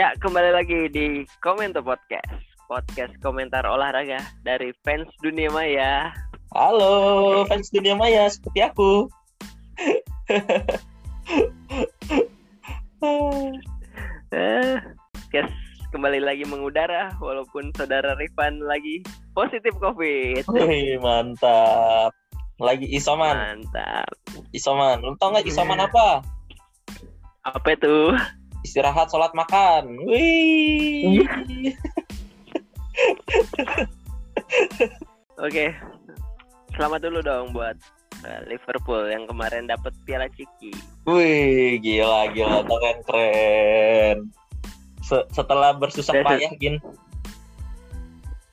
Ya, kembali lagi di Komentar Podcast. Podcast komentar olahraga dari fans dunia maya. Halo, fans dunia maya seperti aku. Eh, guys, kembali lagi mengudara walaupun saudara Rifan lagi positif COVID. Wih, mantap. Lagi isoman, Mantap. isoman. Lu tau nggak isoman apa? Apa itu? Istirahat, sholat, makan. Wih. Oke. Selamat dulu dong buat eh, Liverpool yang kemarin dapat Piala Ciki. Wih, gila, gila. Keren, keren. Se- setelah bersusah payah, Gin.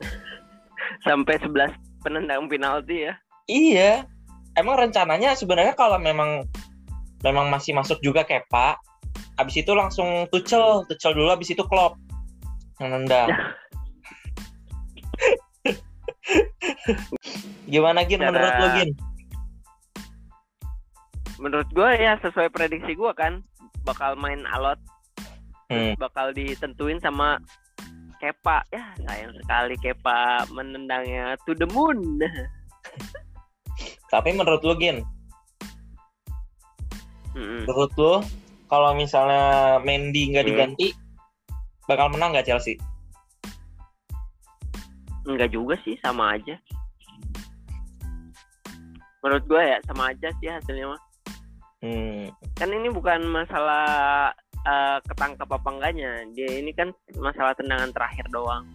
Sampai 11 penendang penalti ya. Iya. Emang rencananya sebenarnya kalau memang memang masih masuk juga Kepa, abis itu langsung Tuchel, Tuchel dulu abis itu Klopp yang nendang. Gimana Gin Cara- menurut lo Gin? Menurut gue ya sesuai prediksi gue kan bakal main alot, Hmm. bakal ditentuin sama Kepa. Ya sayang sekali Kepa menendangnya to the moon. Tapi menurut lo Gin, menurut lo kalau misalnya Mendy nggak Hmm. diganti, bakal menang nggak Chelsea? Enggak juga sih, sama aja. Menurut gue ya sama aja sih hasilnya mah. Hmm. Kan ini bukan masalah eh, ketangkap apa enggaknya. Dia ini kan masalah tendangan terakhir doang.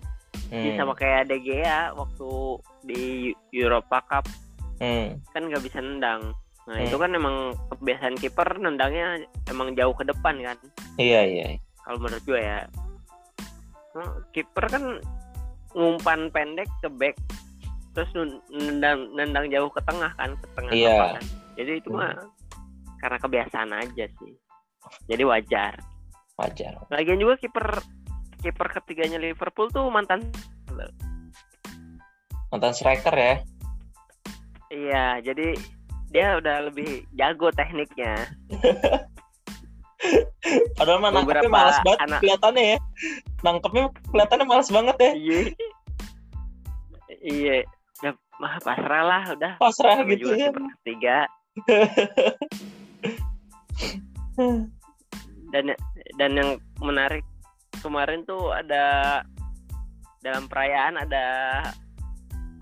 Dia hmm, sama kayak De Gea waktu di Europa Cup hmm. kan nggak bisa nendang. Nah Hmm. itu kan emang kebiasaan kiper nendangnya emang jauh ke depan kan. Iya iya. Kalau menurut gue ya. Nah, Kiper kan ngumpan pendek ke back terus nendang nendang jauh ke tengah kan ke tengah Iya. lapangan. Jadi itu mah karena kebiasaan aja sih. Jadi wajar. Wajar. Lagian juga kiper kiper ketiganya Liverpool tuh mantan Mantan striker ya. Iya, jadi dia udah lebih jago tekniknya. Padahal mah nangkepnya Beberapa malas banget anak- kelihatannya ya. Nangkepnya kelihatannya malas banget ya. Iya. iya. Udah mah pasrah lah udah. Pasrah Sama gitu ya. ketiga dan dan yang menarik kemarin tuh ada dalam perayaan ada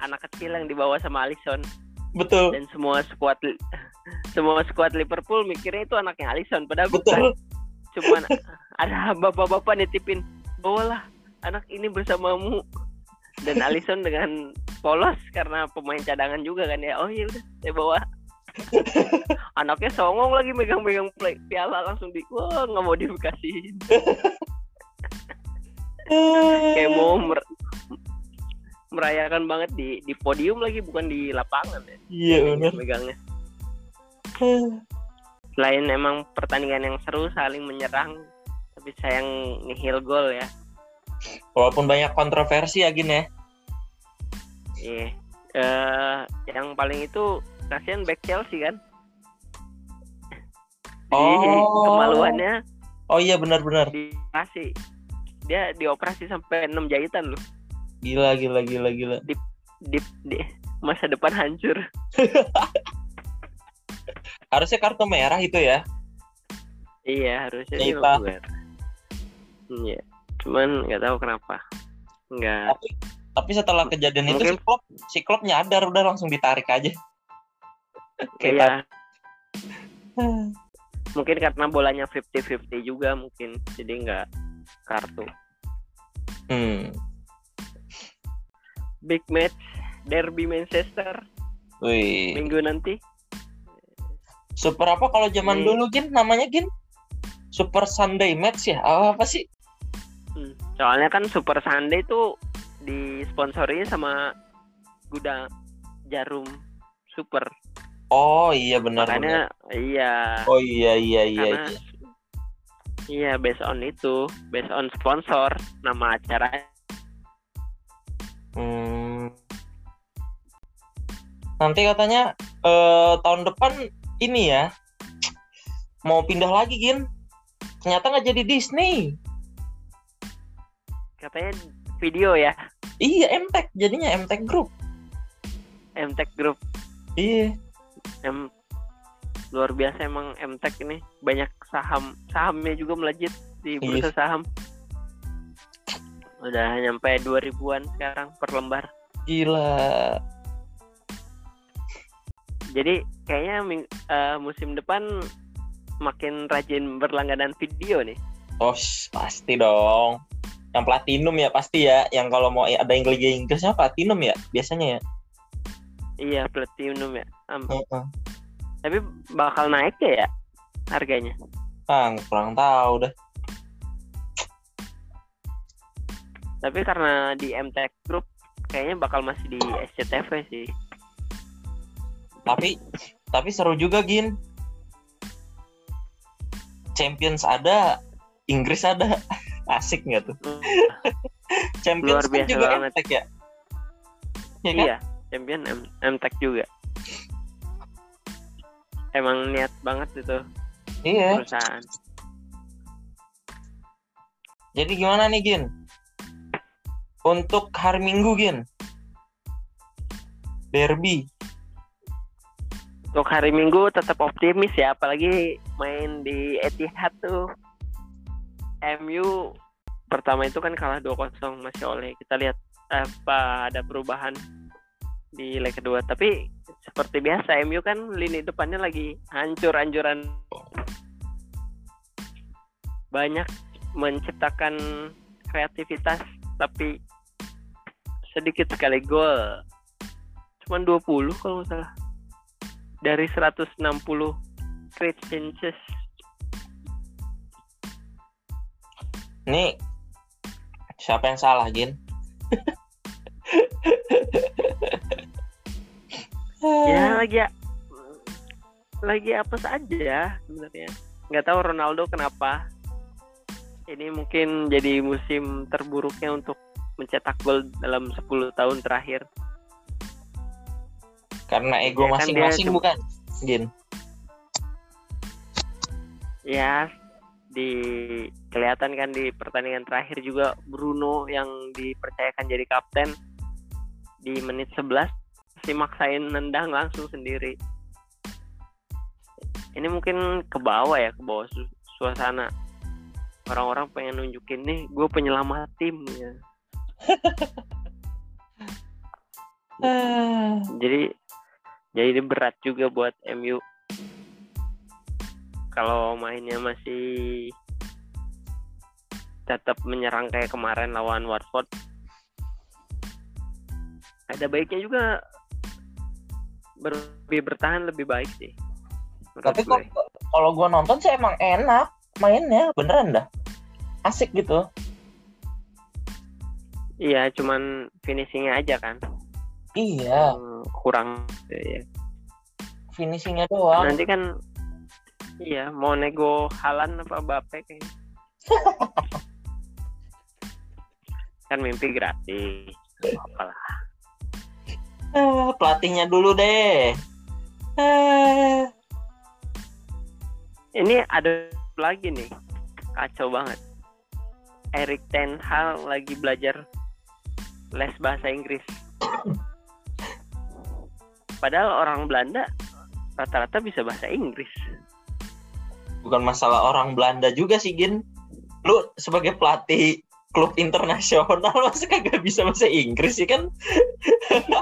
anak kecil yang dibawa sama Alisson Betul. dan semua skuad li- semua skuad Liverpool mikirnya itu anaknya Alisson padahal bukan. Betul. cuman ada bapak-bapak nitipin bawalah anak ini bersamamu. Dan Alisson dengan polos karena pemain cadangan juga kan ya. Oh iya udah saya bawa. Anaknya songong lagi megang-megang play- piala langsung di wah nggak mau dikasihin. Kayak mau mer- merayakan banget di di podium lagi bukan di lapangan ya Iya benar. megangnya selain emang pertandingan yang seru saling menyerang tapi sayang nihil gol ya Walaupun banyak kontroversi ya Gin ya. iya Eh, yang paling itu kasihan back Chelsea kan Oh. Kemaluannya Oh iya benar-benar. dioperasi dia dioperasi sampai 6 jahitan loh Gila gila gila gila. di, di masa depan hancur Harusnya kartu merah itu ya. iya harusnya Ya, nobar. iya cuman nggak tahu kenapa nggak Tapi tapi setelah kejadian itu Mungkin- si Klopp si Klopp nyadar udah langsung ditarik aja. iya Kayak mungkin karena bolanya 50-50 juga mungkin jadi nggak kartu Hmm. Big match derby Manchester Wih. minggu nanti Super apa kalau zaman dulu Gin namanya Gin? Super Sunday match ya? Oh, apa sih? Hmm, soalnya kan Super Sunday itu disponsori sama gudang jarum super Oh iya benar benar. makanya iya Oh iya iya iya. karena iya. iya based on itu based on sponsor nama acara Hmm. Nanti katanya eh, tahun depan ini ya mau pindah lagi Gin. Ternyata nggak jadi Disney. katanya video ya Iya, MTech jadinya MTech Group. MTech Group Iya. M luar biasa emang MTech ini banyak saham sahamnya juga melejit di bursa saham udah nyampe 2000-an sekarang per lembar Gila. jadi kayaknya eh, musim depan makin rajin berlangganan video nih Oh, pasti dong. Yang platinum ya pasti ya. Yang kalau mau ada yang Liga Inggrisnya platinum ya biasanya ya. iya platinum ya Am- Heeh. tapi bakal naik ya, ya harganya Ah, kurang tahu dah. Tapi karena di MTech Group kayaknya bakal masih di SCTV sih Tapi tapi seru juga Gin. Champions ada, Inggris ada. Asik nggak tuh? Champions Luar kan biasa juga banget. MTech ya? Iya kan? Iya, champion M MTech juga. Emang niat banget itu Iya. perusahaan. Jadi gimana nih Gin? Untuk hari Minggu Gin? Derby. Untuk hari Minggu tetap optimis ya, apalagi main di Etihad tuh. MU pertama itu kan kalah 2-0 masih oleh. Kita lihat apa ada perubahan di leg kedua. Tapi seperti biasa MU kan lini depannya lagi hancur-hancuran. Banyak menciptakan kreativitas tapi sedikit sekali gol. Cuman 20 kalau nggak salah. Dari 160 create chances. Nih siapa yang salah Gin? Ya lagi lagi apa saja sebenarnya. Nggak tahu Ronaldo kenapa. Ini mungkin jadi musim terburuknya untuk mencetak gol dalam 10 tahun terakhir. Karena ego Ya kan masing-masing cuma- bukan? Gin. Ya di kelihatan kan di pertandingan terakhir juga Bruno yang dipercayakan jadi kapten di menit 11 si maksain nendang langsung sendiri. Ini mungkin ke bawah ya, ke bawah su- suasana. Orang-orang pengen nunjukin nih, gue penyelamat tim ya. Jadi jadi ini berat juga buat MU. Kalau mainnya masih tetap menyerang kayak kemarin lawan Watford. Ada baiknya juga ber- lebih bertahan lebih baik sih. Tapi gue. kok kalau gua nonton sih emang enak mainnya, beneran dah. Asik gitu. Iya, cuman finishingnya aja kan Iya, yang kurang. Ya. finishingnya doang. Nanti kan iya mau nego Halan apa Bape kayaknya. kan mimpi gratis. Apalah. Ah, pelatihnya dulu deh. Ah, Ini ada lagi nih. Kacau banget. Erik Ten Hag lagi belajar les bahasa Inggris. Padahal orang Belanda rata-rata bisa bahasa Inggris. bukan masalah orang Belanda juga sih, Gin. Lu sebagai pelatih klub internasional masa kagak bisa bahasa Inggris sih kan?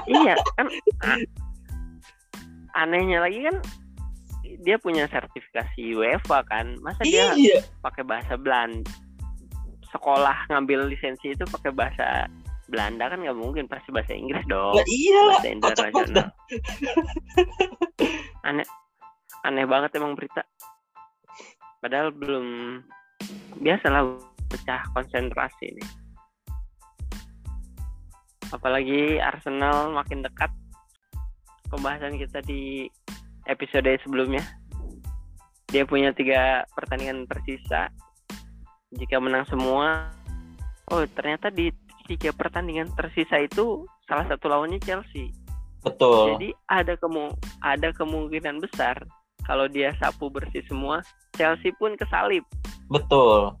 iya kan anehnya lagi kan dia punya sertifikasi UEFA kan masa dia Iya. pakai bahasa Belanda sekolah ngambil lisensi itu pakai bahasa Belanda kan nggak mungkin pasti bahasa Inggris dong. Lah iya lah. bahasa internasional aneh aneh banget emang berita. Padahal belum biasalah pecah konsentrasi nih apalagi Arsenal makin dekat pembahasan kita di episode sebelumnya. Dia punya tiga pertandingan tersisa. Jika menang semua oh ternyata di tiga pertandingan tersisa itu salah satu lawannya Chelsea Betul. jadi ada kemu ada kemungkinan besar kalau dia sapu bersih semua Chelsea pun kesalip Betul.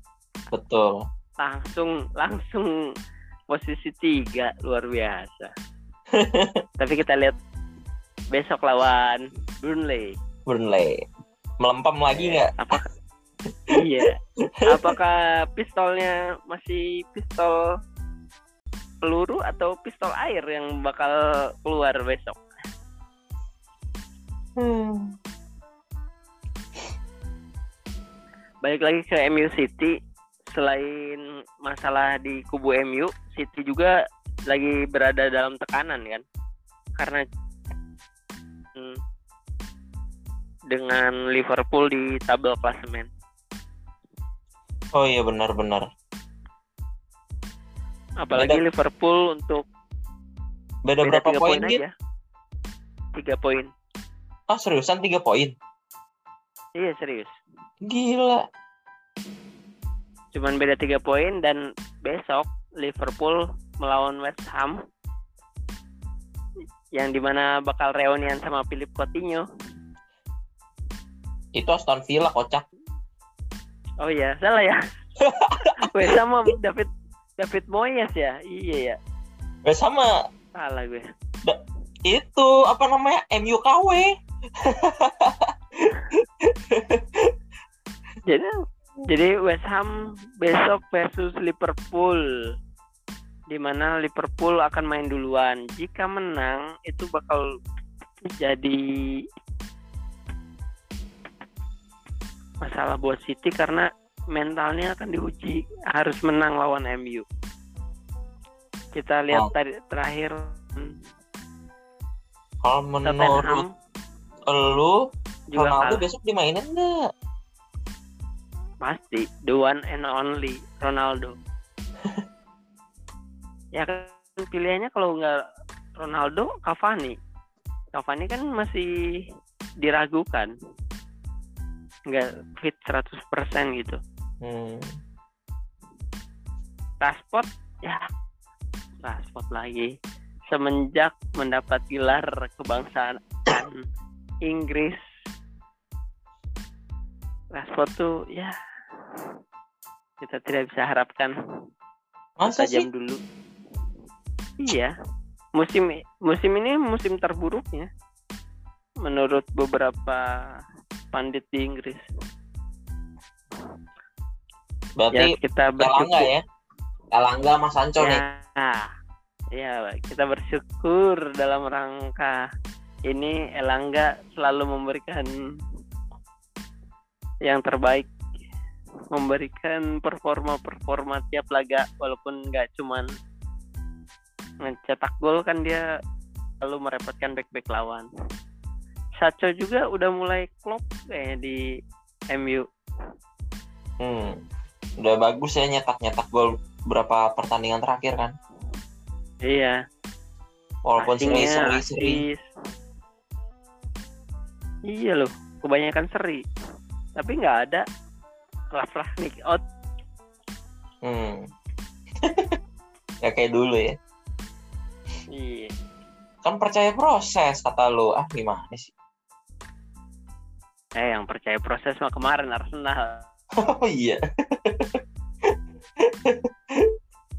Betul. langsung langsung posisi tiga luar biasa. Tapi kita lihat besok lawan Burnley. Burnley. Melempem lagi nggak? Apa? iya. Apakah pistolnya masih pistol peluru atau pistol air yang bakal keluar besok? Hmm. Balik lagi ke MU City, selain masalah di kubu MU, City juga lagi berada dalam tekanan kan, karena hmm, dengan Liverpool di tabel klasemen. Oh iya benar-benar. Apalagi Beda- Liverpool untuk Beda, beda berapa poin gitu? aja. Tiga poin. Ah seriusan tiga poin? Iya serius. Gila. Cuman beda tiga poin dan besok Liverpool melawan West Ham yang di mana bakal reunian sama Philip Coutinho. Itu Aston Villa kocak. Oh iya, salah ya. West Ham sama David David Moyes ya. Iya ya. Eh sama Salah gue. itu apa namanya MUKW. Jadi jadi West Ham besok versus Liverpool di mana Liverpool akan main duluan. Jika menang itu bakal jadi masalah buat City karena mentalnya akan diuji harus menang lawan MU. Kita lihat Oh. tadi terakhir Kalau menurut lu juga Ronaldo kalah. besok dimainin nggak? Pasti the one and only Ronaldo. ya kan pilihannya kalau nggak Ronaldo, Cavani. Cavani kan masih diragukan. Nggak fit 100% gitu. Hmm. Rashford ya. Rashford lagi. Semenjak mendapat gelar kebangsaan Inggris. Rashford tuh ya. Kita tidak bisa harapkan. Masa sih? tajam dulu. Iya. Musim musim ini musim terburuknya. Menurut beberapa pandit di Inggris ya Berarti kita Elangga bersyukur ya? Elangga Mas Sancho nih. Ya, ya kita bersyukur dalam rangka ini Elangga selalu memberikan yang terbaik, memberikan performa-performa tiap laga walaupun nggak cuman mencetak gol kan dia selalu merepotkan back-back lawan. Sacho juga udah mulai klop kayaknya di MU. Hmm. Udah bagus ya nyetak-nyetak gol berapa pertandingan terakhir kan? Iya. Walaupun seri-seri. Iya loh, kebanyakan seri. Tapi nggak ada raf-raf nick out. Hmm. ya kayak dulu ya. Iya. Kan percaya proses kata lu. Ah gimana sih? Eh, yang percaya proses mah kemarin Arsenal. Oh iya.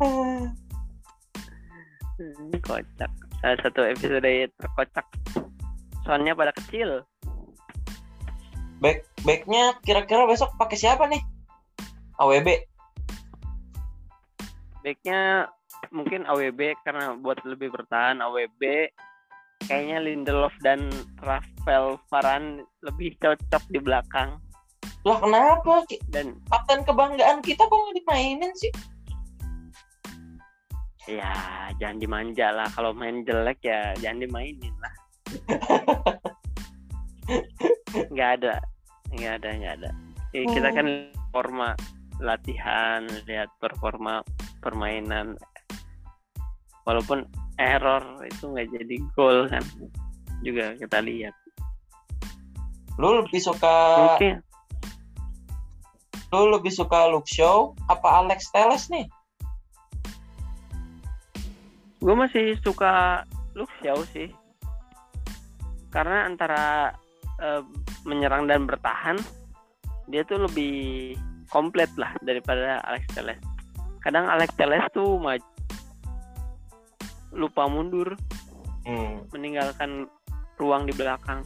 Hmm, Kocak. Salah satu episode terkocak. Soalnya pada kecil. Back backnya kira-kira besok pakai siapa nih? AWB. Backnya mungkin AWB karena buat lebih bertahan AWB kayaknya Lindelof dan Rafael Varane lebih cocok di belakang Lah kenapa? Dan Kapten kebanggaan kita kok nggak dimainin sih? ya jangan dimanja lah. Kalau main jelek ya jangan dimainin lah. Nggak ada. Nggak ada nggak ada. Eh, kita Oh. kan performa latihan lihat performa permainan. Walaupun error itu nggak jadi gol kan. Juga kita lihat. Lu lebih suka mungkin lu lebih suka Luke Shaw apa Alex Teles nih? gue masih suka Luke Shaw sih. Karena antara eh, menyerang dan bertahan dia tuh lebih komplit lah daripada Alex Telles. Kadang Alex Teles tuh maju lupa mundur. Hmm. meninggalkan ruang di belakang.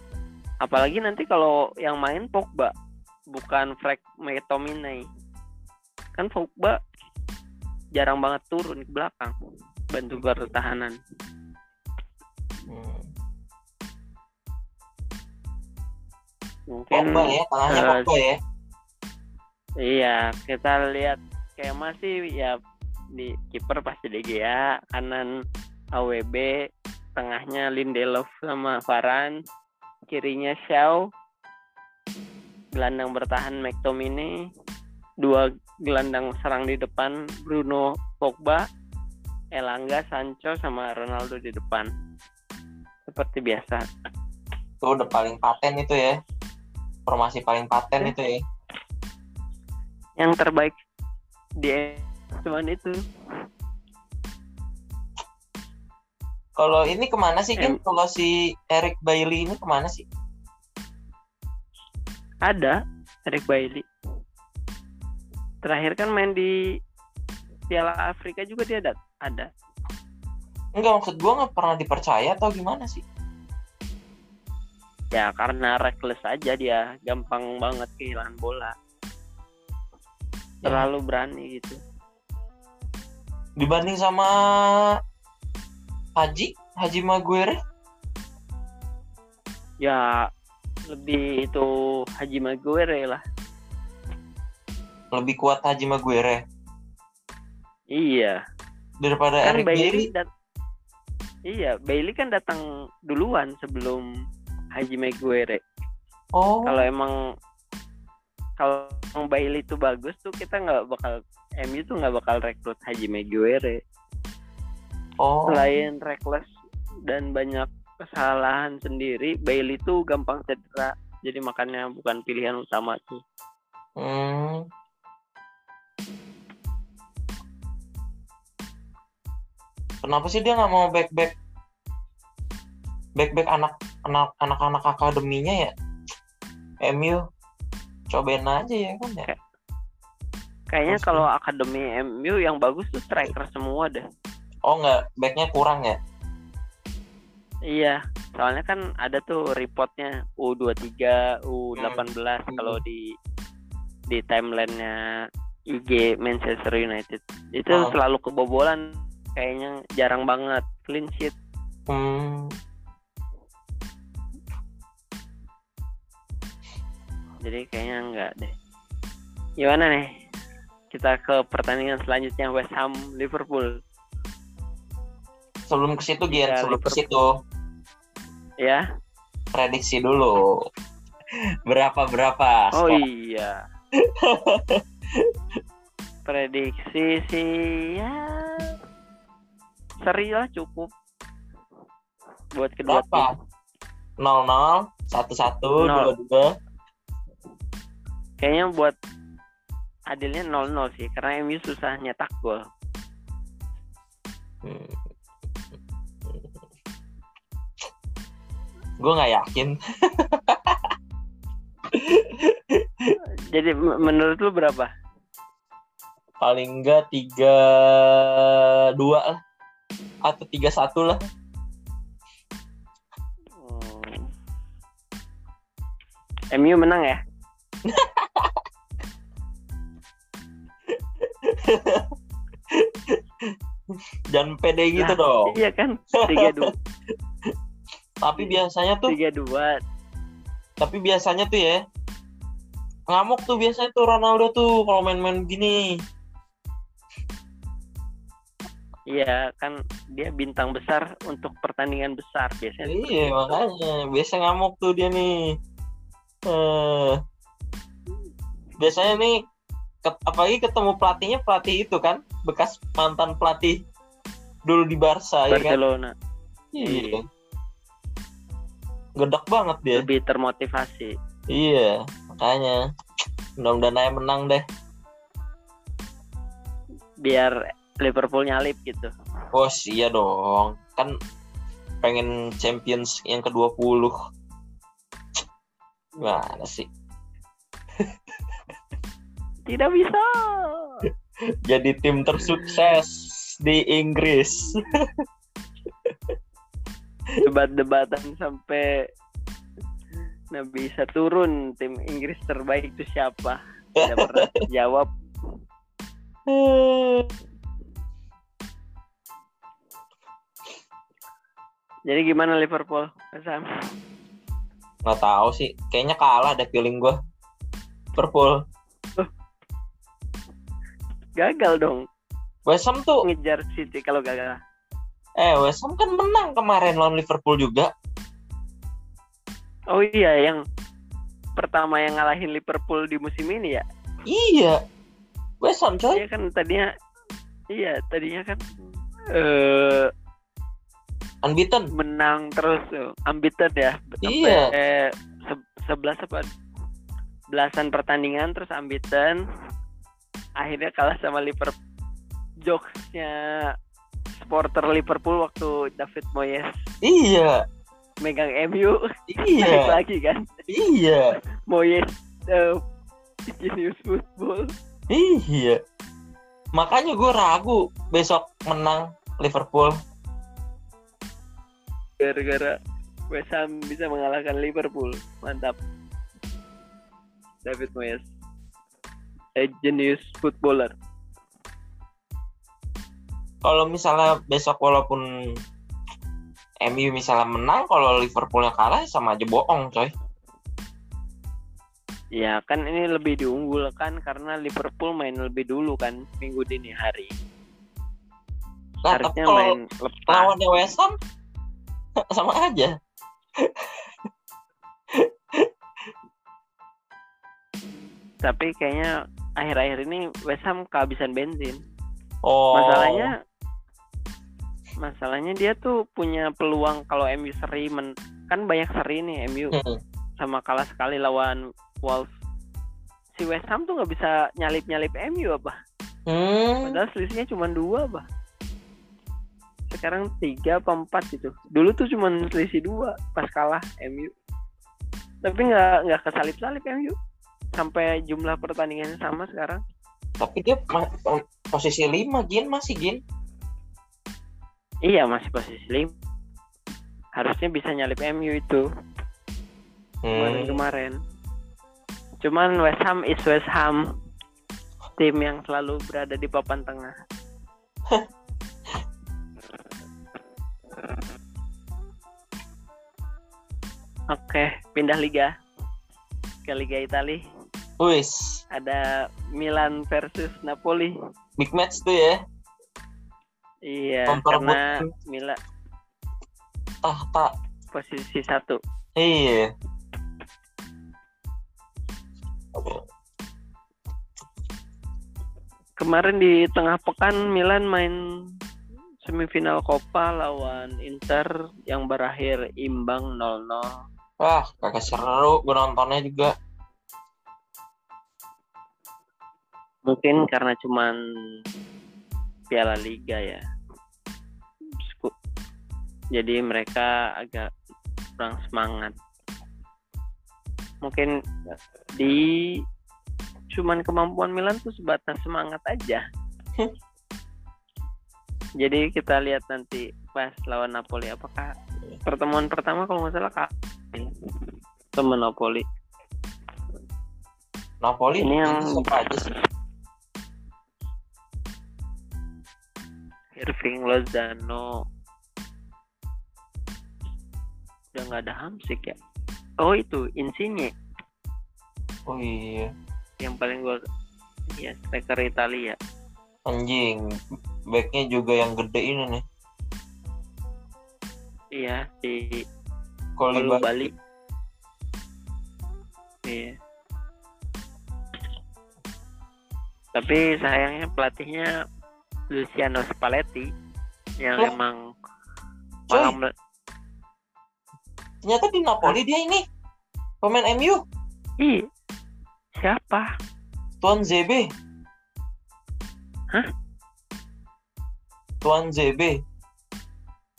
Apalagi nanti kalau yang main Pogba bukan Frank McTominay kan Pogba jarang banget turun ke belakang bantu pertahanan Hmm. mungkin Pogba ya, tengahnya eh, Pogba ya. Iya, kita lihat skema sih ya di kiper pasti De Gea, kanan AWB, tengahnya Lindelof sama Varane, kirinya Shaw, gelandang bertahan McTominay, dua gelandang serang di depan Bruno Pogba, Elanga, Sancho sama Ronaldo di depan. Seperti biasa. Itu udah paling paten itu ya. Formasi paling paten Ya. itu ya. Yang terbaik di cuman itu. Kalau ini ke mana sih? Em- Kalau si Eric Bailey ini ke mana sih? Ada Eric Bailey. Terakhir kan main di Piala Afrika juga dia ada. Ada. Enggak, maksud gua nggak pernah dipercaya atau gimana sih? Ya karena reckless aja dia, gampang banget kehilangan bola. Ya. Terlalu berani gitu. Dibanding sama Haji, Haji Maguire, Ya lebih itu Haji Maguire lah. lebih kuat Haji Maguire Iya. daripada Kan Eric Bailey. Dat Iya, Bailey kan datang duluan sebelum Haji Maguire. Oh, kalau emang kalau Bailey itu bagus tuh kita nggak bakal MU tuh nggak bakal rekrut Haji Maguire oh, selain reckless dan banyak kesalahan sendiri Bailey tuh gampang cedera jadi makanya bukan pilihan utama tuh hmm. Kenapa sih dia nggak mau back back back back anak anak anak anak akademinya ya? MU cobain aja ya kan ya. kayaknya Pasti. kalau akademi MU yang bagus tuh striker semua deh Oh nggak backnya kurang ya? Iya. Soalnya kan ada tuh reportnya U23 U18 kalau di di timelinenya IG Manchester United. Itu Oh. selalu kebobolan kayaknya jarang banget clean sheet. Hmm. jadi kayaknya enggak deh. Gimana nih? Kita ke pertandingan selanjutnya West Ham Liverpool. Sebelum ke situ Gian, Ya, sebelum ke situ ya prediksi dulu. Berapa berapa? oh skor? iya prediksi sih ya seri lah cukup buat kedua Berapa? tim 0-0, 1-1, Nol. 2-2. kayaknya buat adilnya 0-0 sih karena MU susah nyetak gol Hmm. Gue nggak yakin. jadi menurut lu berapa Paling enggak 3-2 lah. Atau 3-1 lah. Hmm. MU menang ya Jangan pede gitu Lah, dong. iya kan tiga dua Tapi biasanya tuh, tiga dua tapi biasanya tuh ya. Ngamuk tuh biasanya tuh Ronaldo tuh kalau main-main gini. iya kan dia bintang besar untuk pertandingan besar biasanya Iya makanya biasa ngamuk tuh dia nih. Eh biasanya nih ket- apalagi ketemu pelatihnya pelatih itu kan bekas mantan pelatih dulu di Barca ya kan. Barcelona Iya. Gedak banget dia. lebih termotivasi Iya makanya mudah-mudahan aja menang deh. biar Liverpool nyalip gitu Bos iya dong kan pengen Champions yang ke-20 Gimana sih? tidak bisa Jadi tim tersukses di Inggris. Debat-debatan sampai nah bisa turun tim Inggris terbaik itu siapa? Tidak pernah jawab. Jadi gimana Liverpool? Sam? Nggak tahu sih, kayaknya kalah ada feeling gue. Liverpool. Gagal dong West Ham tuh, ngejar City kalau gagal. Eh West Ham kan menang kemarin lawan Liverpool juga. Oh iya yang pertama yang ngalahin Liverpool di musim ini ya. Iya. West Ham coy. Iya kan tadinya iya tadinya kan eh Unbeaten. menang terus tuh, unbeaten ya. Iya. Eh, sebelas apa belasan pertandingan terus unbeaten. Akhirnya kalah sama Liverpool. Jokesnya supporter Liverpool waktu David Moyes Iya. megang MU Iya. lagi kan. Iya. Moyes eh, genius football. Iya. Makanya gue ragu besok menang Liverpool. gara-gara West Ham bisa mengalahkan Liverpool mantap David Moyes a genius footballer Kalau misalnya besok walaupun MU misalnya menang, kalau Liverpoolnya kalah sama aja bohong coy. ya kan ini lebih diunggulkan karena Liverpool main lebih dulu kan minggu dini hari Nah, harusnya kalau main lepas lawannya West Ham sama aja. tapi kayaknya akhir-akhir ini West Ham kehabisan bensin Oh. masalahnya masalahnya dia tuh punya peluang kalau MU seri men- kan banyak seri nih MU Hmm. sama kalah sekali lawan Wolves. Si West Ham tuh nggak bisa nyalip nyalip MU apa? Hmm. padahal selisihnya cuma dua apa? Sekarang tiga apa empat gitu. Dulu tuh cuma selisih dua pas kalah MU tapi nggak nggak kesalip salip MU sampai jumlah pertandingannya sama sekarang. Tapi dia posisi 5 Gin. Masih Gin. Iya masih posisi lima harusnya bisa nyalip MU itu kemarin Hmm. kemarin cuman West Ham is West Ham tim yang selalu berada di papan tengah Oke, pindah liga ke Liga Italia. Wis, Ada Milan versus Napoli. big match tuh ya. Iya, karena Milan tahta. posisi satu. Iya. Kemarin di tengah pekan Milan main semifinal Coppa lawan Inter yang berakhir imbang 0-0. Wah, kagak seru gue nontonnya juga. Mungkin karena cuman Piala Liga ya. Jadi mereka agak kurang semangat. Mungkin di cuman kemampuan Milan tuh sebatas semangat aja. Jadi kita lihat nanti pas lawan Napoli apakah pertemuan pertama kalau nggak salah kak temen Napoli. Napoli Ini yang- siapa aja sih? Irving Lozano udah nggak ada Hamsik ya oh itu Insigne Oh iya. yang paling gua ya striker Italia Anjing. Backnya juga yang gede ini nih. iya di Kalau Palu Bali iya tapi sayangnya pelatihnya Luciano Spalletti yang Oh. emang malah ternyata di Napoli dia ini pemain MU. Ih, siapa Tuan ZB. Hah? Tuan ZB.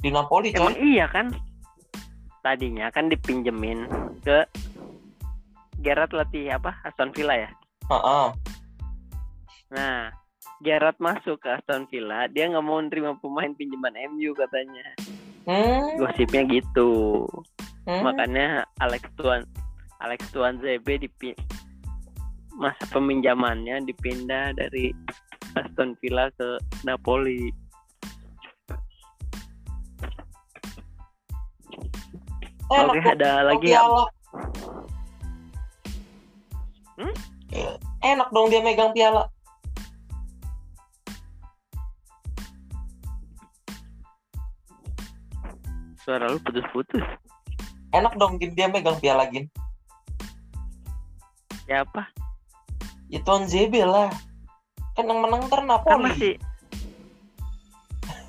Di Napoli coy. Emang iya kan? Tadinya kan dipinjemin ke Gerard latih apa? Aston Villa ya. Heeh. Nah, Gerrard masuk ke Aston Villa, dia nggak mau nerima pemain pinjaman MU katanya. Hmm. Gosipnya gitu. Hmm. Makanya Alex Tuan Alex Tuan ZB di masa peminjamannya dipindah dari Aston Villa ke Napoli. Enak Oke, dong ada lagi ya? Hmm? Enak dong dia megang piala. Suara lu putus-putus. Enak dong Gin, dia megang piala Gin. Siapa? Itu ZB lah. Kan yang menang ntar Kan Napoli. masih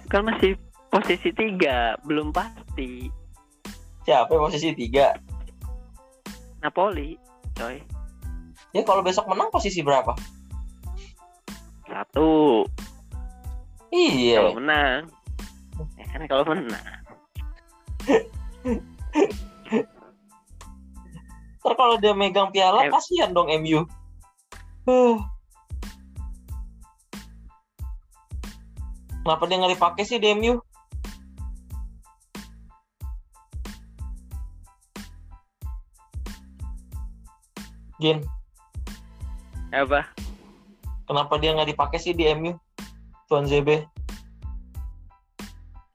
kan masih posisi tiga, belum pasti. Siapa yang posisi tiga? Napoli, coy. Ya kalau besok menang posisi berapa? Satu. Iya. Kalau menang. Ya kan kalau menang. Ntar kalau dia megang piala kasihan dong MU. Huh. Kenapa dia nggak dipakai sih di MU? Gin, Apa? kenapa dia nggak dipakai sih di MU? Tuan ZB.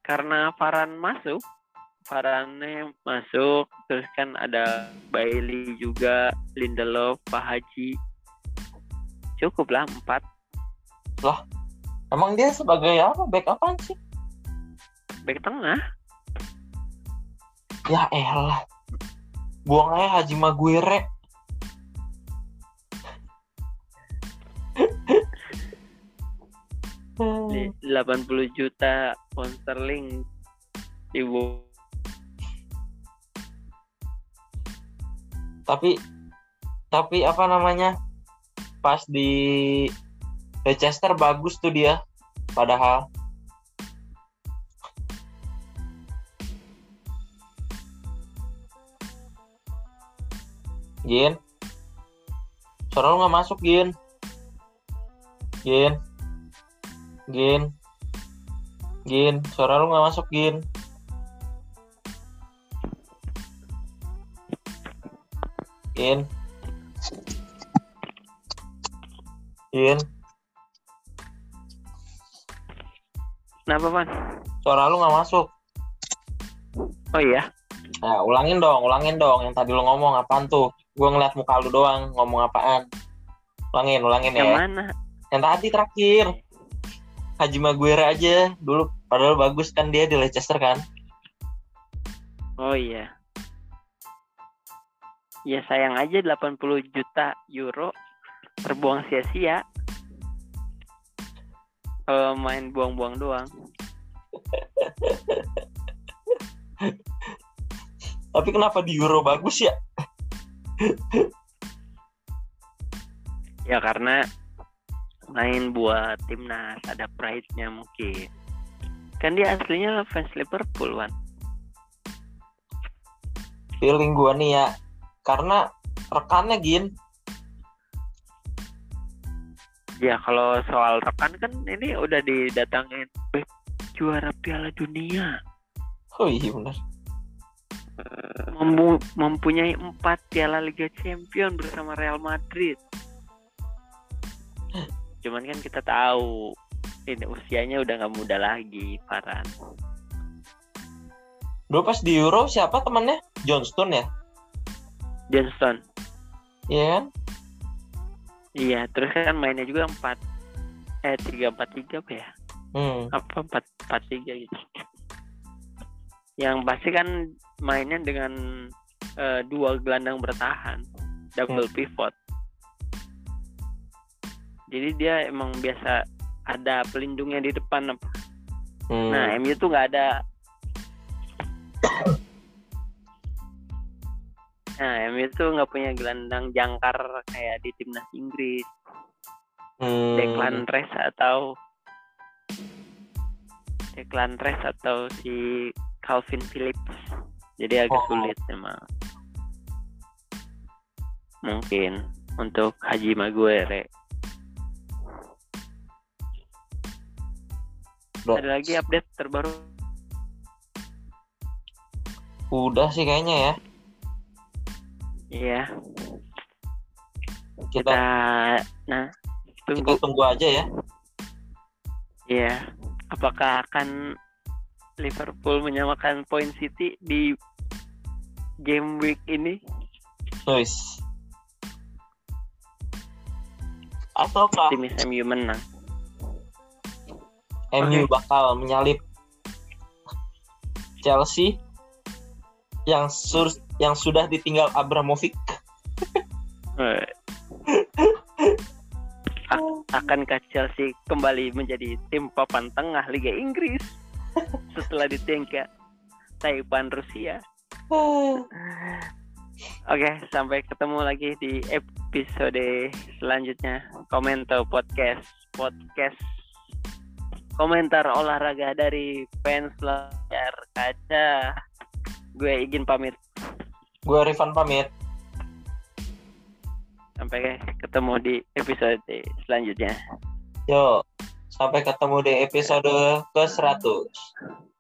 Karena Varan masuk. Varane masuk, terus kan ada Bailey juga, Lindelof, Pak Haji. Cukup lah empat. Emang dia sebagai apa? Back apaan sih? Back tengah. Ya elah. Buang aja Haji Maguire. di 80 juta pound sterling ibu tapi tapi apa namanya pas di Leicester bagus tuh dia padahal. Gin? Suara lu nggak masuk Gin. Gin? Gin? Gin? Suara lu nggak masuk Gin Gin Gin kenapa pan suara lu nggak masuk oh iya Nah, ulangin dong, ulangin dong. Yang tadi lu ngomong apaan tuh? Gue ngeliat muka lu doang, ngomong apaan. Ulangin, ulangin yang ya. mana Yang tadi terakhir. Haji Maguire aja. Dulu, padahal bagus kan dia di Leicester kan. oh iya ya sayang aja 80 juta euro terbuang sia-sia kalau main buang-buang doang Tapi kenapa di Euro bagus ya? ya karena main buat timnas ada pride-nya mungkin kan dia aslinya fans Liverpool kan Feeling gue nih ya. Karena rekannya Gin. ya kalau soal rekan kan ini udah didatangin eh, juara Piala Dunia Oh iya bener. Mempu- mempunyai empat Piala Liga Champion bersama Real Madrid cuman kan kita tahu ini usianya udah nggak muda lagi Paran Dulu pas di Euro siapa temannya? Johnston ya? Johnston Iya kan? iya terus kan mainnya juga empat eh tiga empat tiga apa ya Hmm. apa empat empat tiga gitu yang pasti kan mainnya dengan eh, dua gelandang bertahan double pivot jadi dia emang biasa ada pelindungnya di depan apa Hmm. nah MU tuh nggak ada nah MU tuh nggak punya gelandang jangkar kayak di timnas Inggris Hmm. Declan Rice atau Declan Rice atau si Calvin Phillips. Jadi agak Oh. sulit memang. Mungkin untuk Haji Maguire. Udah. Ada lagi update terbaru? Udah sih kayaknya ya. Iya. Kita Kita nah kita tunggu tunggu aja ya. Iya. Apakah akan Liverpool menyamakan poin City di game week ini? Guys. Ataukah Tim MU menang. MU Oke. bakal menyalip Chelsea yang sur yang sudah ditinggal Abramovich? Eh. A- Akankah Chelsea kembali menjadi tim papan tengah Liga Inggris setelah ditinggal Taiwan Rusia? Oke, sampai ketemu lagi di episode selanjutnya. Komentar podcast, podcast komentar olahraga dari fans layar kaca. Gue izin pamit. Gue Rifan pamit. Sampai ketemu di episode selanjutnya. Yo, sampai ketemu di episode ke 100.